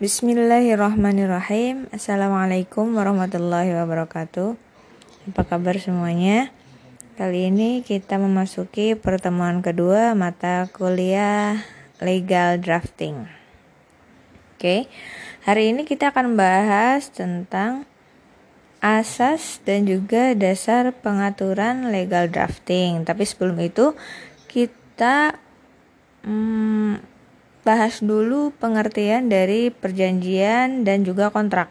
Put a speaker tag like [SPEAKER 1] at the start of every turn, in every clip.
[SPEAKER 1] Bismillahirrahmanirrahim. Assalamualaikum warahmatullahi wabarakatuh. Apa kabar semuanya? Kali ini kita memasuki pertemuan kedua mata kuliah legal drafting. Oke, hari ini kita akan bahas tentang asas dan juga dasar pengaturan legal drafting. Tapi sebelum itu kita hmm, bahas dulu pengertian dari perjanjian dan juga kontrak.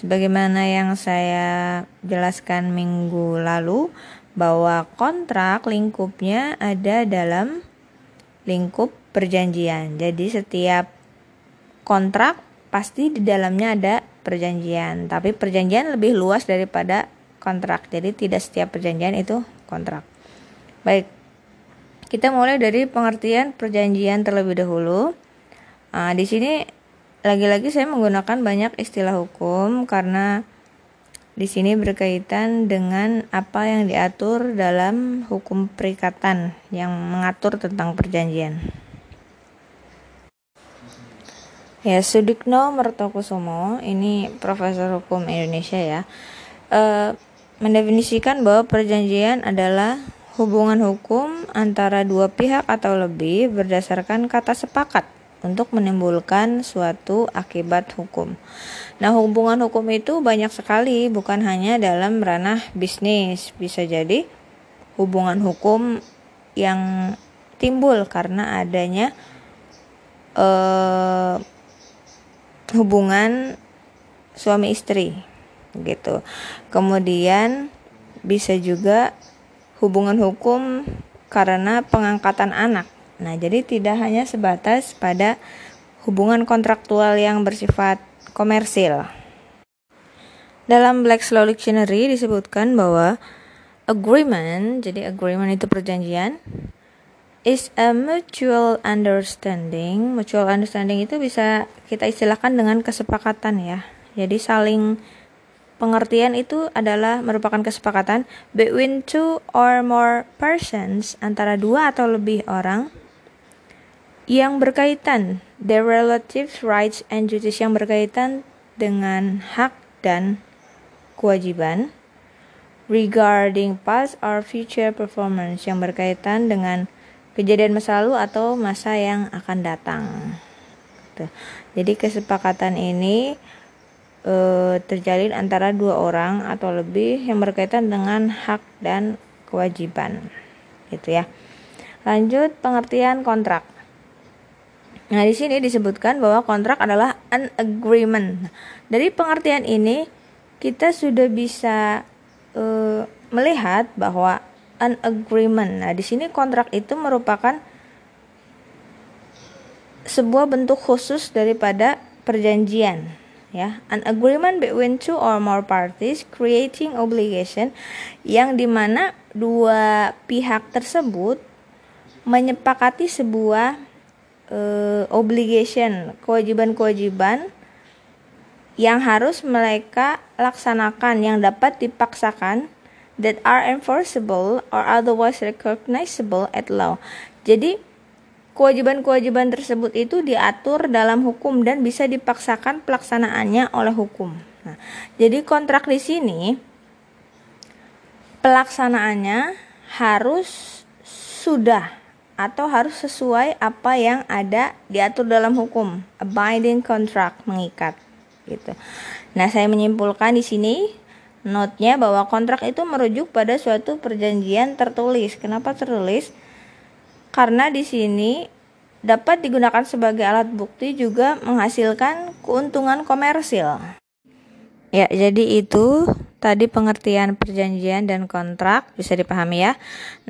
[SPEAKER 1] Sebagaimana yang saya jelaskan minggu lalu bahwa kontrak lingkupnya ada dalam lingkup perjanjian. Jadi setiap kontrak pasti di dalamnya ada perjanjian, tapi perjanjian lebih luas daripada kontrak. Jadi tidak setiap perjanjian itu kontrak. Baik. Kita mulai dari pengertian perjanjian terlebih dahulu. Nah, di sini lagi-lagi saya menggunakan banyak istilah hukum karena di sini berkaitan dengan apa yang diatur dalam hukum perikatan yang mengatur tentang perjanjian. Ya, Sudikno Mertokusumo, ini profesor hukum Indonesia ya, e, mendefinisikan bahwa perjanjian adalah hubungan hukum antara dua pihak atau lebih berdasarkan kata sepakat untuk menimbulkan suatu akibat hukum. Nah, hubungan hukum itu banyak sekali, bukan hanya dalam ranah bisnis, bisa jadi hubungan hukum yang timbul karena adanya eh, hubungan suami istri, gitu. Kemudian bisa juga hubungan hukum karena pengangkatan anak Nah, jadi tidak hanya sebatas pada hubungan kontraktual yang bersifat komersil. Dalam Black's Law Dictionary disebutkan bahwa agreement, jadi agreement itu perjanjian, is a mutual understanding. Mutual understanding itu bisa kita istilahkan dengan kesepakatan ya. Jadi saling pengertian itu adalah merupakan kesepakatan between two or more persons antara dua atau lebih orang yang berkaitan the relative rights and duties yang berkaitan dengan hak dan kewajiban regarding past or future performance yang berkaitan dengan kejadian masa lalu atau masa yang akan datang. Gitu. Jadi kesepakatan ini e, terjalin antara dua orang atau lebih yang berkaitan dengan hak dan kewajiban. Gitu ya. Lanjut pengertian kontrak. Nah, di sini disebutkan bahwa kontrak adalah an agreement. Dari pengertian ini, kita sudah bisa uh, melihat bahwa an agreement. Nah, di sini kontrak itu merupakan sebuah bentuk khusus daripada perjanjian ya an agreement between two or more parties creating obligation yang di mana dua pihak tersebut menyepakati sebuah uh, obligation, kewajiban-kewajiban yang harus mereka laksanakan yang dapat dipaksakan that are enforceable or otherwise recognizable at law. Jadi kewajiban-kewajiban tersebut itu diatur dalam hukum dan bisa dipaksakan pelaksanaannya oleh hukum. Nah, jadi kontrak di sini pelaksanaannya harus sudah atau harus sesuai apa yang ada diatur dalam hukum abiding contract mengikat gitu. Nah, saya menyimpulkan di sini notnya bahwa kontrak itu merujuk pada suatu perjanjian tertulis. Kenapa tertulis? Karena di sini dapat digunakan sebagai alat bukti juga menghasilkan keuntungan komersil. Ya, jadi itu tadi pengertian perjanjian dan kontrak bisa dipahami ya.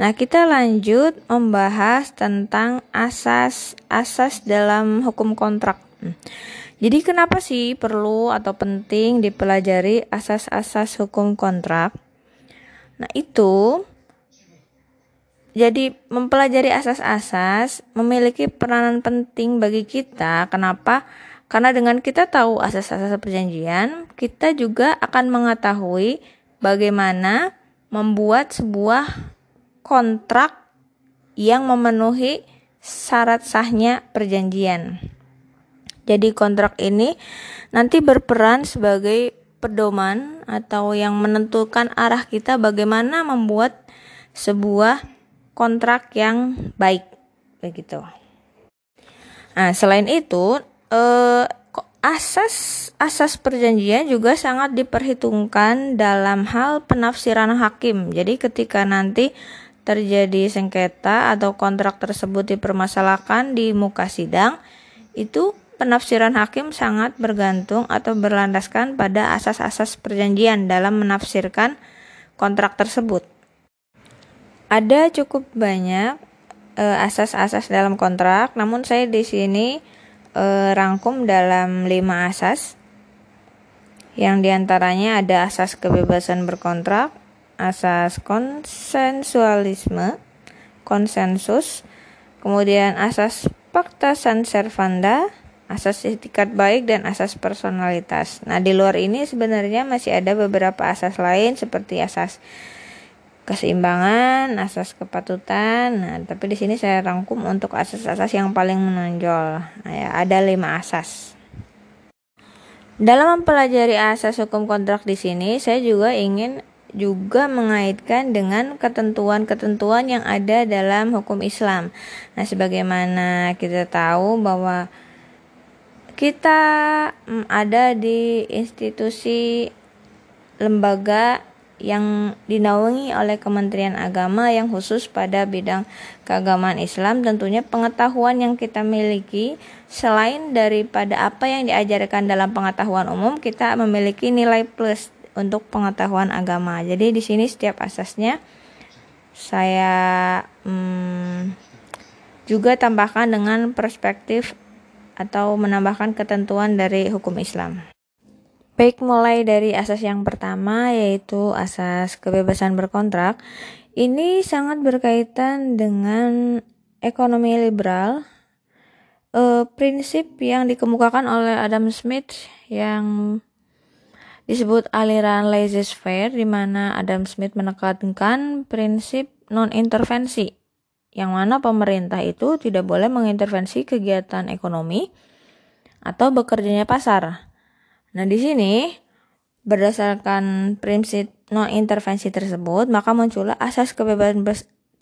[SPEAKER 1] Nah, kita lanjut membahas tentang asas-asas dalam hukum kontrak. Hmm. Jadi kenapa sih perlu atau penting dipelajari asas-asas hukum kontrak? Nah, itu jadi mempelajari asas-asas memiliki peranan penting bagi kita. Kenapa? Karena dengan kita tahu asas-asas perjanjian, kita juga akan mengetahui bagaimana membuat sebuah kontrak yang memenuhi syarat sahnya perjanjian. Jadi kontrak ini nanti berperan sebagai pedoman atau yang menentukan arah kita bagaimana membuat sebuah kontrak yang baik begitu. Nah, selain itu eh, asas asas perjanjian juga sangat diperhitungkan dalam hal penafsiran hakim. Jadi ketika nanti terjadi sengketa atau kontrak tersebut dipermasalahkan di muka sidang, itu penafsiran hakim sangat bergantung atau berlandaskan pada asas-asas perjanjian dalam menafsirkan kontrak tersebut. Ada cukup banyak eh, asas-asas dalam kontrak, namun saya di sini uh, rangkum dalam lima asas. Yang di antaranya ada asas kebebasan berkontrak, asas konsensualisme, konsensus, kemudian asas fakta san servanda, asas etikat baik dan asas personalitas. Nah, di luar ini sebenarnya masih ada beberapa asas lain seperti asas keseimbangan, asas kepatutan. Nah, tapi di sini saya rangkum untuk asas-asas yang paling menonjol. Nah, ya, ada lima asas. Dalam mempelajari asas hukum kontrak di sini, saya juga ingin juga mengaitkan dengan ketentuan-ketentuan yang ada dalam hukum Islam. Nah, sebagaimana kita tahu bahwa kita mm, ada di institusi lembaga yang dinaungi oleh Kementerian Agama yang khusus pada bidang keagamaan Islam tentunya pengetahuan yang kita miliki selain daripada apa yang diajarkan dalam pengetahuan umum kita memiliki nilai plus untuk pengetahuan agama jadi di sini setiap asasnya saya hmm, juga tambahkan dengan perspektif atau menambahkan ketentuan dari hukum Islam. Baik mulai dari asas yang pertama yaitu asas kebebasan berkontrak. Ini sangat berkaitan dengan ekonomi liberal. E, prinsip yang dikemukakan oleh Adam Smith yang disebut aliran laissez-faire di mana Adam Smith menekankan prinsip non-intervensi yang mana pemerintah itu tidak boleh mengintervensi kegiatan ekonomi atau bekerjanya pasar. Nah, di sini berdasarkan prinsip non intervensi tersebut, maka muncullah asas kebebasan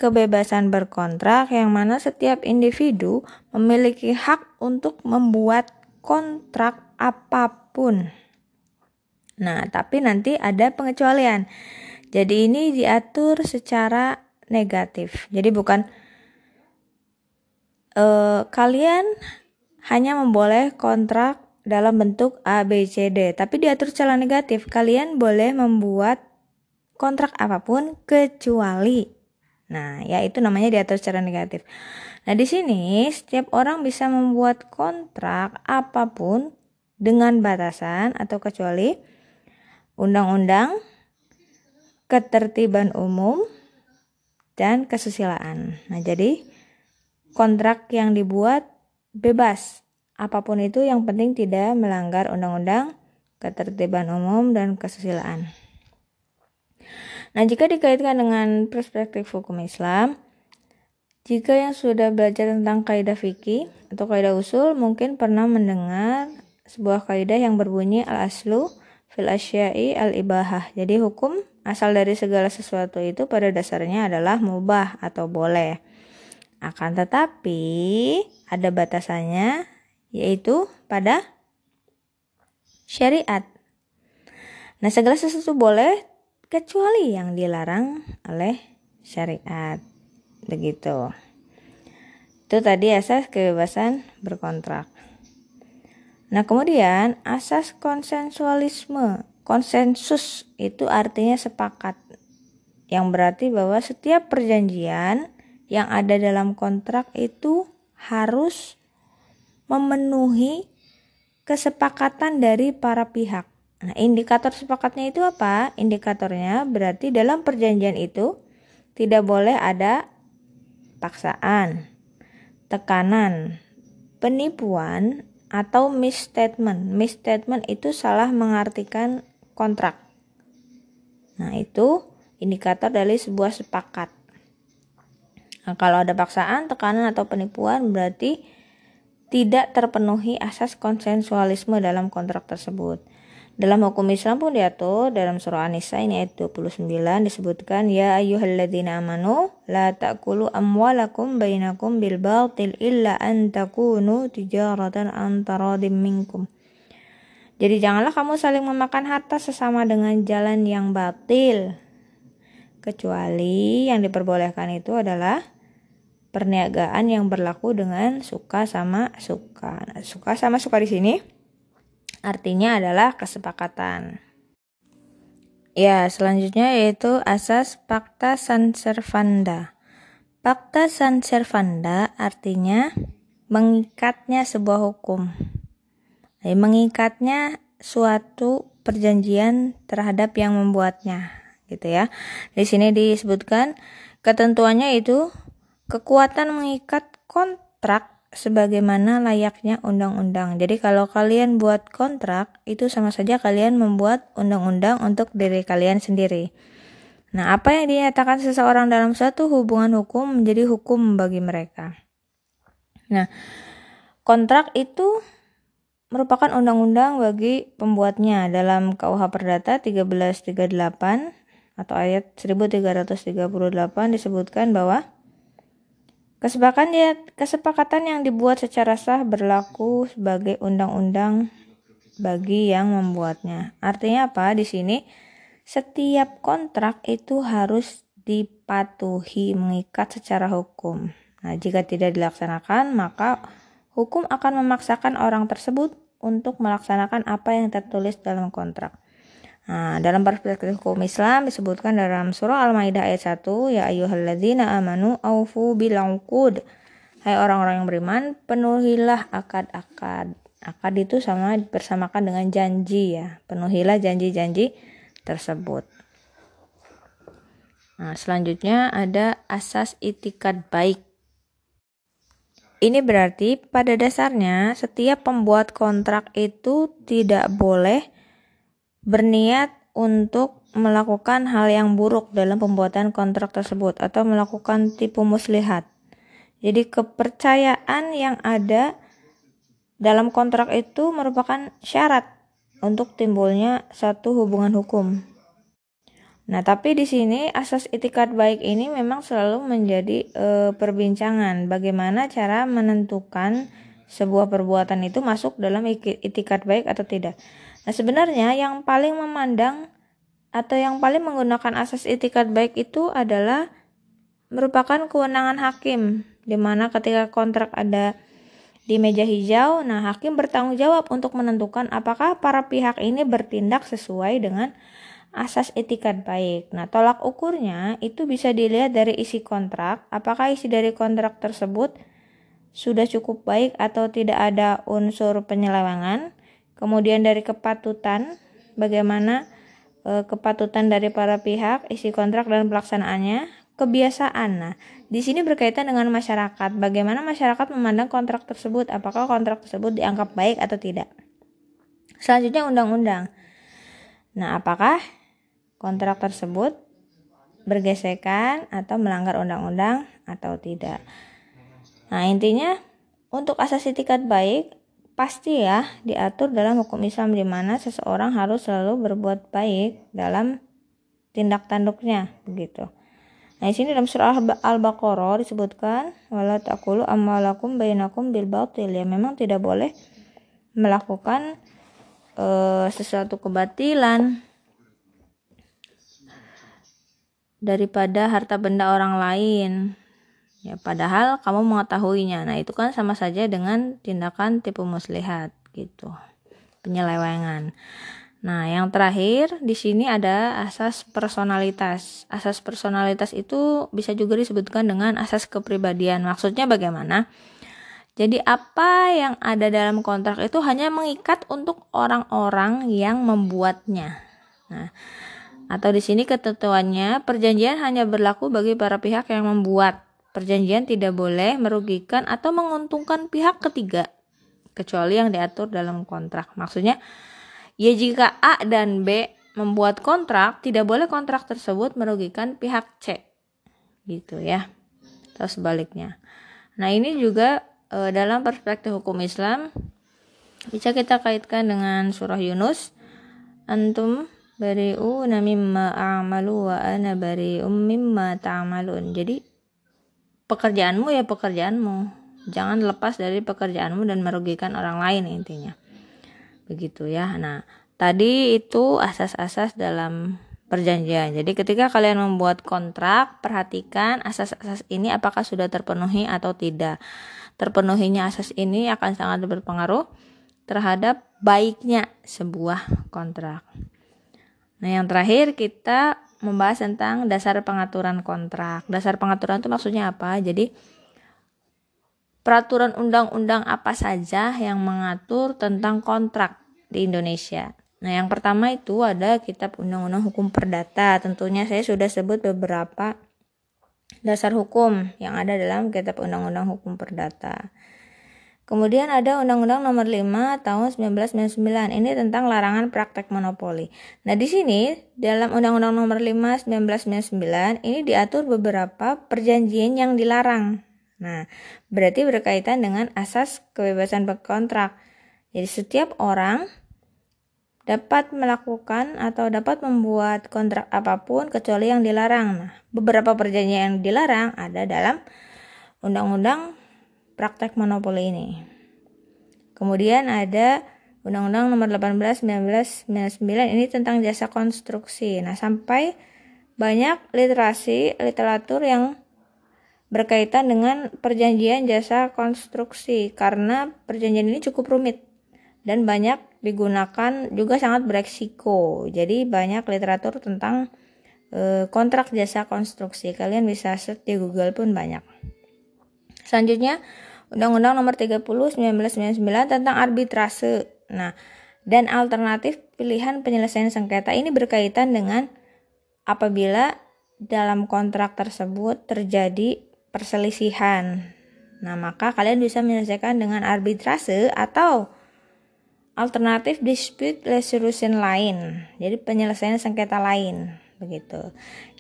[SPEAKER 1] kebebasan berkontrak yang mana setiap individu memiliki hak untuk membuat kontrak apa pun. Nah, tapi nanti ada pengecualian. Jadi ini diatur secara negatif. Jadi bukan uh, kalian hanya memboleh kontrak dalam bentuk A, B, C, D, tapi diatur secara negatif. Kalian boleh membuat kontrak apa pun kecuali. Nah, ya itu namanya diatur secara negatif. Nah, di sini setiap orang bisa membuat kontrak apa pun dengan batasan atau kecuali undang-undang, ketertiban umum, dan kesusilaan. Nah, jadi kontrak yang dibuat bebas. Apa pun itu yang penting tidak melanggar undang-undang, ketertiban umum, dan kesusilaan. Nah, jika dikaitkan dengan perspektif hukum Islam, jika yang sudah belajar tentang kaidah fikih atau kaidah usul mungkin pernah mendengar sebuah kaidah yang berbunyi al-aslu fil asya'i al-ibahah. Jadi hukum asal dari segala sesuatu itu pada dasarnya adalah mubah atau boleh. Akan tetapi ada batasannya yaitu pada syariat. Nah, segala sesuatu boleh kecuali yang dilarang oleh syariat. Begitu. Itu tadi asas kebebasan berkontrak. Nah, kemudian asas konsensualisme. Konsensus itu artinya sepakat. Yang berarti bahwa setiap perjanjian yang ada dalam kontrak itu harus memenuhi kesepakatan dari para pihak. Nah, indikator sepakatnya itu apa? Indikatornya berarti dalam perjanjian itu tidak boleh ada paksaan, tekanan, penipuan, atau misstatement. Misstatement itu salah mengartikan kontrak. Nah, itu indikator dari sebuah sepakat. Nah, kalau ada paksaan, tekanan atau penipuan berarti tidak terpenuhi asas konsensualisme dalam kontrak tersebut. Dalam hukum Islam pun diatur dalam surah An-Nisa ini ayat 29 disebutkan ya ayyuhalladzina amanu la ta'kulu amwalakum bainakum bil batil illa an takunu tijaratan antaradim minkum. Jadi janganlah kamu saling memakan harta sesama dengan jalan yang batil. Kecuali yang diperbolehkan itu adalah perniagaan yang berlaku dengan suka sama suka. Nah, suka sama suka di sini artinya adalah kesepakatan. Ya, selanjutnya yaitu asas Pacta San Servanda. Pacta San Servanda artinya mengikatnya sebuah hukum. Jadi, mengikatnya suatu perjanjian terhadap yang membuatnya, gitu ya. Di sini disebutkan ketentuannya itu kekuatan mengikat kontrak sebagaimana layaknya undang-undang. Jadi kalau kalian buat kontrak, itu sama saja kalian membuat undang-undang untuk diri kalian sendiri. Nah, apa yang dinyatakan seseorang dalam suatu hubungan hukum menjadi hukum bagi mereka. Nah, kontrak itu merupakan undang-undang bagi pembuatnya dalam KUH Perdata 1338 atau ayat 1338 disebutkan bahwa Kesepakatan, ya, kesepakatan yang dibuat secara sah berlaku sebagai undang-undang bagi yang membuatnya. Artinya apa? Di sini setiap kontrak itu harus dipatuhi mengikat secara hukum. Nah, jika tidak dilaksanakan, maka hukum akan memaksakan orang tersebut untuk melaksanakan apa yang tertulis dalam kontrak. Nah, dalam perspektif hukum Islam disebutkan dalam surah Al-Maidah ayat 1, ya ayyuhalladzina amanu aufu bil Hai orang-orang yang beriman, penuhilah akad-akad. Akad itu sama bersamakan dengan janji ya. Penuhilah janji-janji tersebut. Nah, selanjutnya ada asas itikat baik. Ini berarti pada dasarnya setiap pembuat kontrak itu tidak boleh berniat untuk melakukan hal yang buruk dalam pembuatan kontrak tersebut atau melakukan tipu muslihat. Jadi kepercayaan yang ada dalam kontrak itu merupakan syarat untuk timbulnya satu hubungan hukum. Nah, tapi di sini asas itikat baik ini memang selalu menjadi e, perbincangan bagaimana cara menentukan sebuah perbuatan itu masuk dalam itikat baik atau tidak. Nah, sebenarnya yang paling memandang atau yang paling menggunakan asas itikat baik itu adalah merupakan kewenangan hakim di mana ketika kontrak ada di meja hijau, nah hakim bertanggung jawab untuk menentukan apakah para pihak ini bertindak sesuai dengan asas etikat baik. Nah, tolak ukurnya itu bisa dilihat dari isi kontrak, apakah isi dari kontrak tersebut sudah cukup baik atau tidak ada unsur penyelewengan. Kemudian dari kepatutan, bagaimana e, kepatutan dari para pihak, isi kontrak dan pelaksanaannya, kebiasaan. Nah, di sini berkaitan dengan masyarakat. Bagaimana masyarakat memandang kontrak tersebut? Apakah kontrak tersebut dianggap baik atau tidak? Selanjutnya undang-undang. Nah, apakah kontrak tersebut bergesekan atau melanggar undang-undang atau tidak? Nah, intinya untuk asas etikat baik pasti ya diatur dalam hukum Islam di mana seseorang harus selalu berbuat baik dalam tindak tanduknya begitu. Nah, di sini dalam surah Al-Baqarah disebutkan wala taqulu amwalakum bainakum bil batil ya memang tidak boleh melakukan uh, sesuatu kebatilan daripada harta benda orang lain Ya, padahal kamu mengetahuinya. Nah, itu kan sama saja dengan tindakan tipu muslihat gitu. Penyelewengan. Nah, yang terakhir di sini ada asas personalitas. Asas personalitas itu bisa juga disebutkan dengan asas kepribadian. Maksudnya bagaimana? Jadi apa yang ada dalam kontrak itu hanya mengikat untuk orang-orang yang membuatnya. Nah, atau di sini ketentuannya perjanjian hanya berlaku bagi para pihak yang membuat Perjanjian tidak boleh merugikan atau menguntungkan pihak ketiga kecuali yang diatur dalam kontrak. Maksudnya, ya jika A dan B membuat kontrak, tidak boleh kontrak tersebut merugikan pihak C. Gitu ya. Atau sebaliknya. Nah, ini juga e, dalam perspektif hukum Islam bisa kita kaitkan dengan surah Yunus antum bari'u mimma a'malu wa ana bari'um mimma ta'malun jadi pekerjaanmu ya pekerjaanmu jangan lepas dari pekerjaanmu dan merugikan orang lain intinya begitu ya nah tadi itu asas-asas dalam perjanjian. Jadi ketika kalian membuat kontrak, perhatikan asas-asas ini apakah sudah terpenuhi atau tidak. Terpenuhinya asas ini akan sangat berpengaruh terhadap baiknya sebuah kontrak. Nah, yang terakhir kita membahas tentang dasar pengaturan kontrak. Dasar pengaturan itu maksudnya apa? Jadi peraturan undang-undang apa saja yang mengatur tentang kontrak di Indonesia. Nah, yang pertama itu ada Kitab Undang-Undang Hukum Perdata. Tentunya saya sudah sebut beberapa dasar hukum yang ada dalam Kitab Undang-Undang Hukum Perdata. Kemudian ada Undang-Undang Nomor 5 Tahun 1999. Ini tentang larangan praktek monopoli. Nah, di sini dalam Undang-Undang Nomor 5 1999 ini diatur beberapa perjanjian yang dilarang. Nah, berarti berkaitan dengan asas kebebasan berkontrak. Jadi setiap orang dapat melakukan atau dapat membuat kontrak apa pun kecuali yang dilarang. Nah, beberapa perjanjian yang dilarang ada dalam Undang-Undang Praktek Monopoli ini. Kemudian ada Undang-Undang Nomor 18 1999 ini tentang jasa konstruksi. Nah, sampai banyak literasi literatur yang berkaitan dengan perjanjian jasa konstruksi karena perjanjian ini cukup rumit dan banyak digunakan juga sangat beresiko. Jadi banyak literatur tentang e, kontrak jasa konstruksi. Kalian bisa search di Google pun banyak. Selanjutnya Undang-Undang Nomor 30 1999 tentang arbitrase. Nah, dan alternatif pilihan penyelesaian sengketa ini berkaitan dengan apabila dalam kontrak tersebut terjadi perselisihan. Nah, maka kalian bisa menyelesaikan dengan arbitrase atau alternatif dispute resolution lain. Jadi penyelesaian sengketa lain begitu.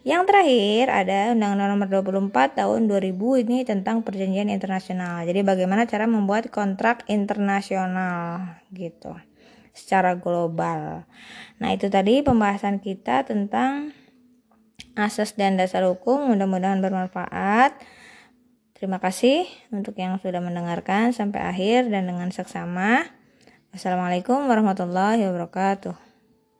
[SPEAKER 1] Yang terakhir ada Undang-Undang Nomor 24 Tahun 2000 ini tentang perjanjian internasional. Jadi bagaimana cara membuat kontrak internasional gitu secara global. Nah, itu tadi pembahasan kita tentang asas dan dasar hukum. Mudah-mudahan bermanfaat. Terima kasih untuk yang sudah mendengarkan sampai akhir dan dengan seksama. Assalamualaikum warahmatullahi wabarakatuh.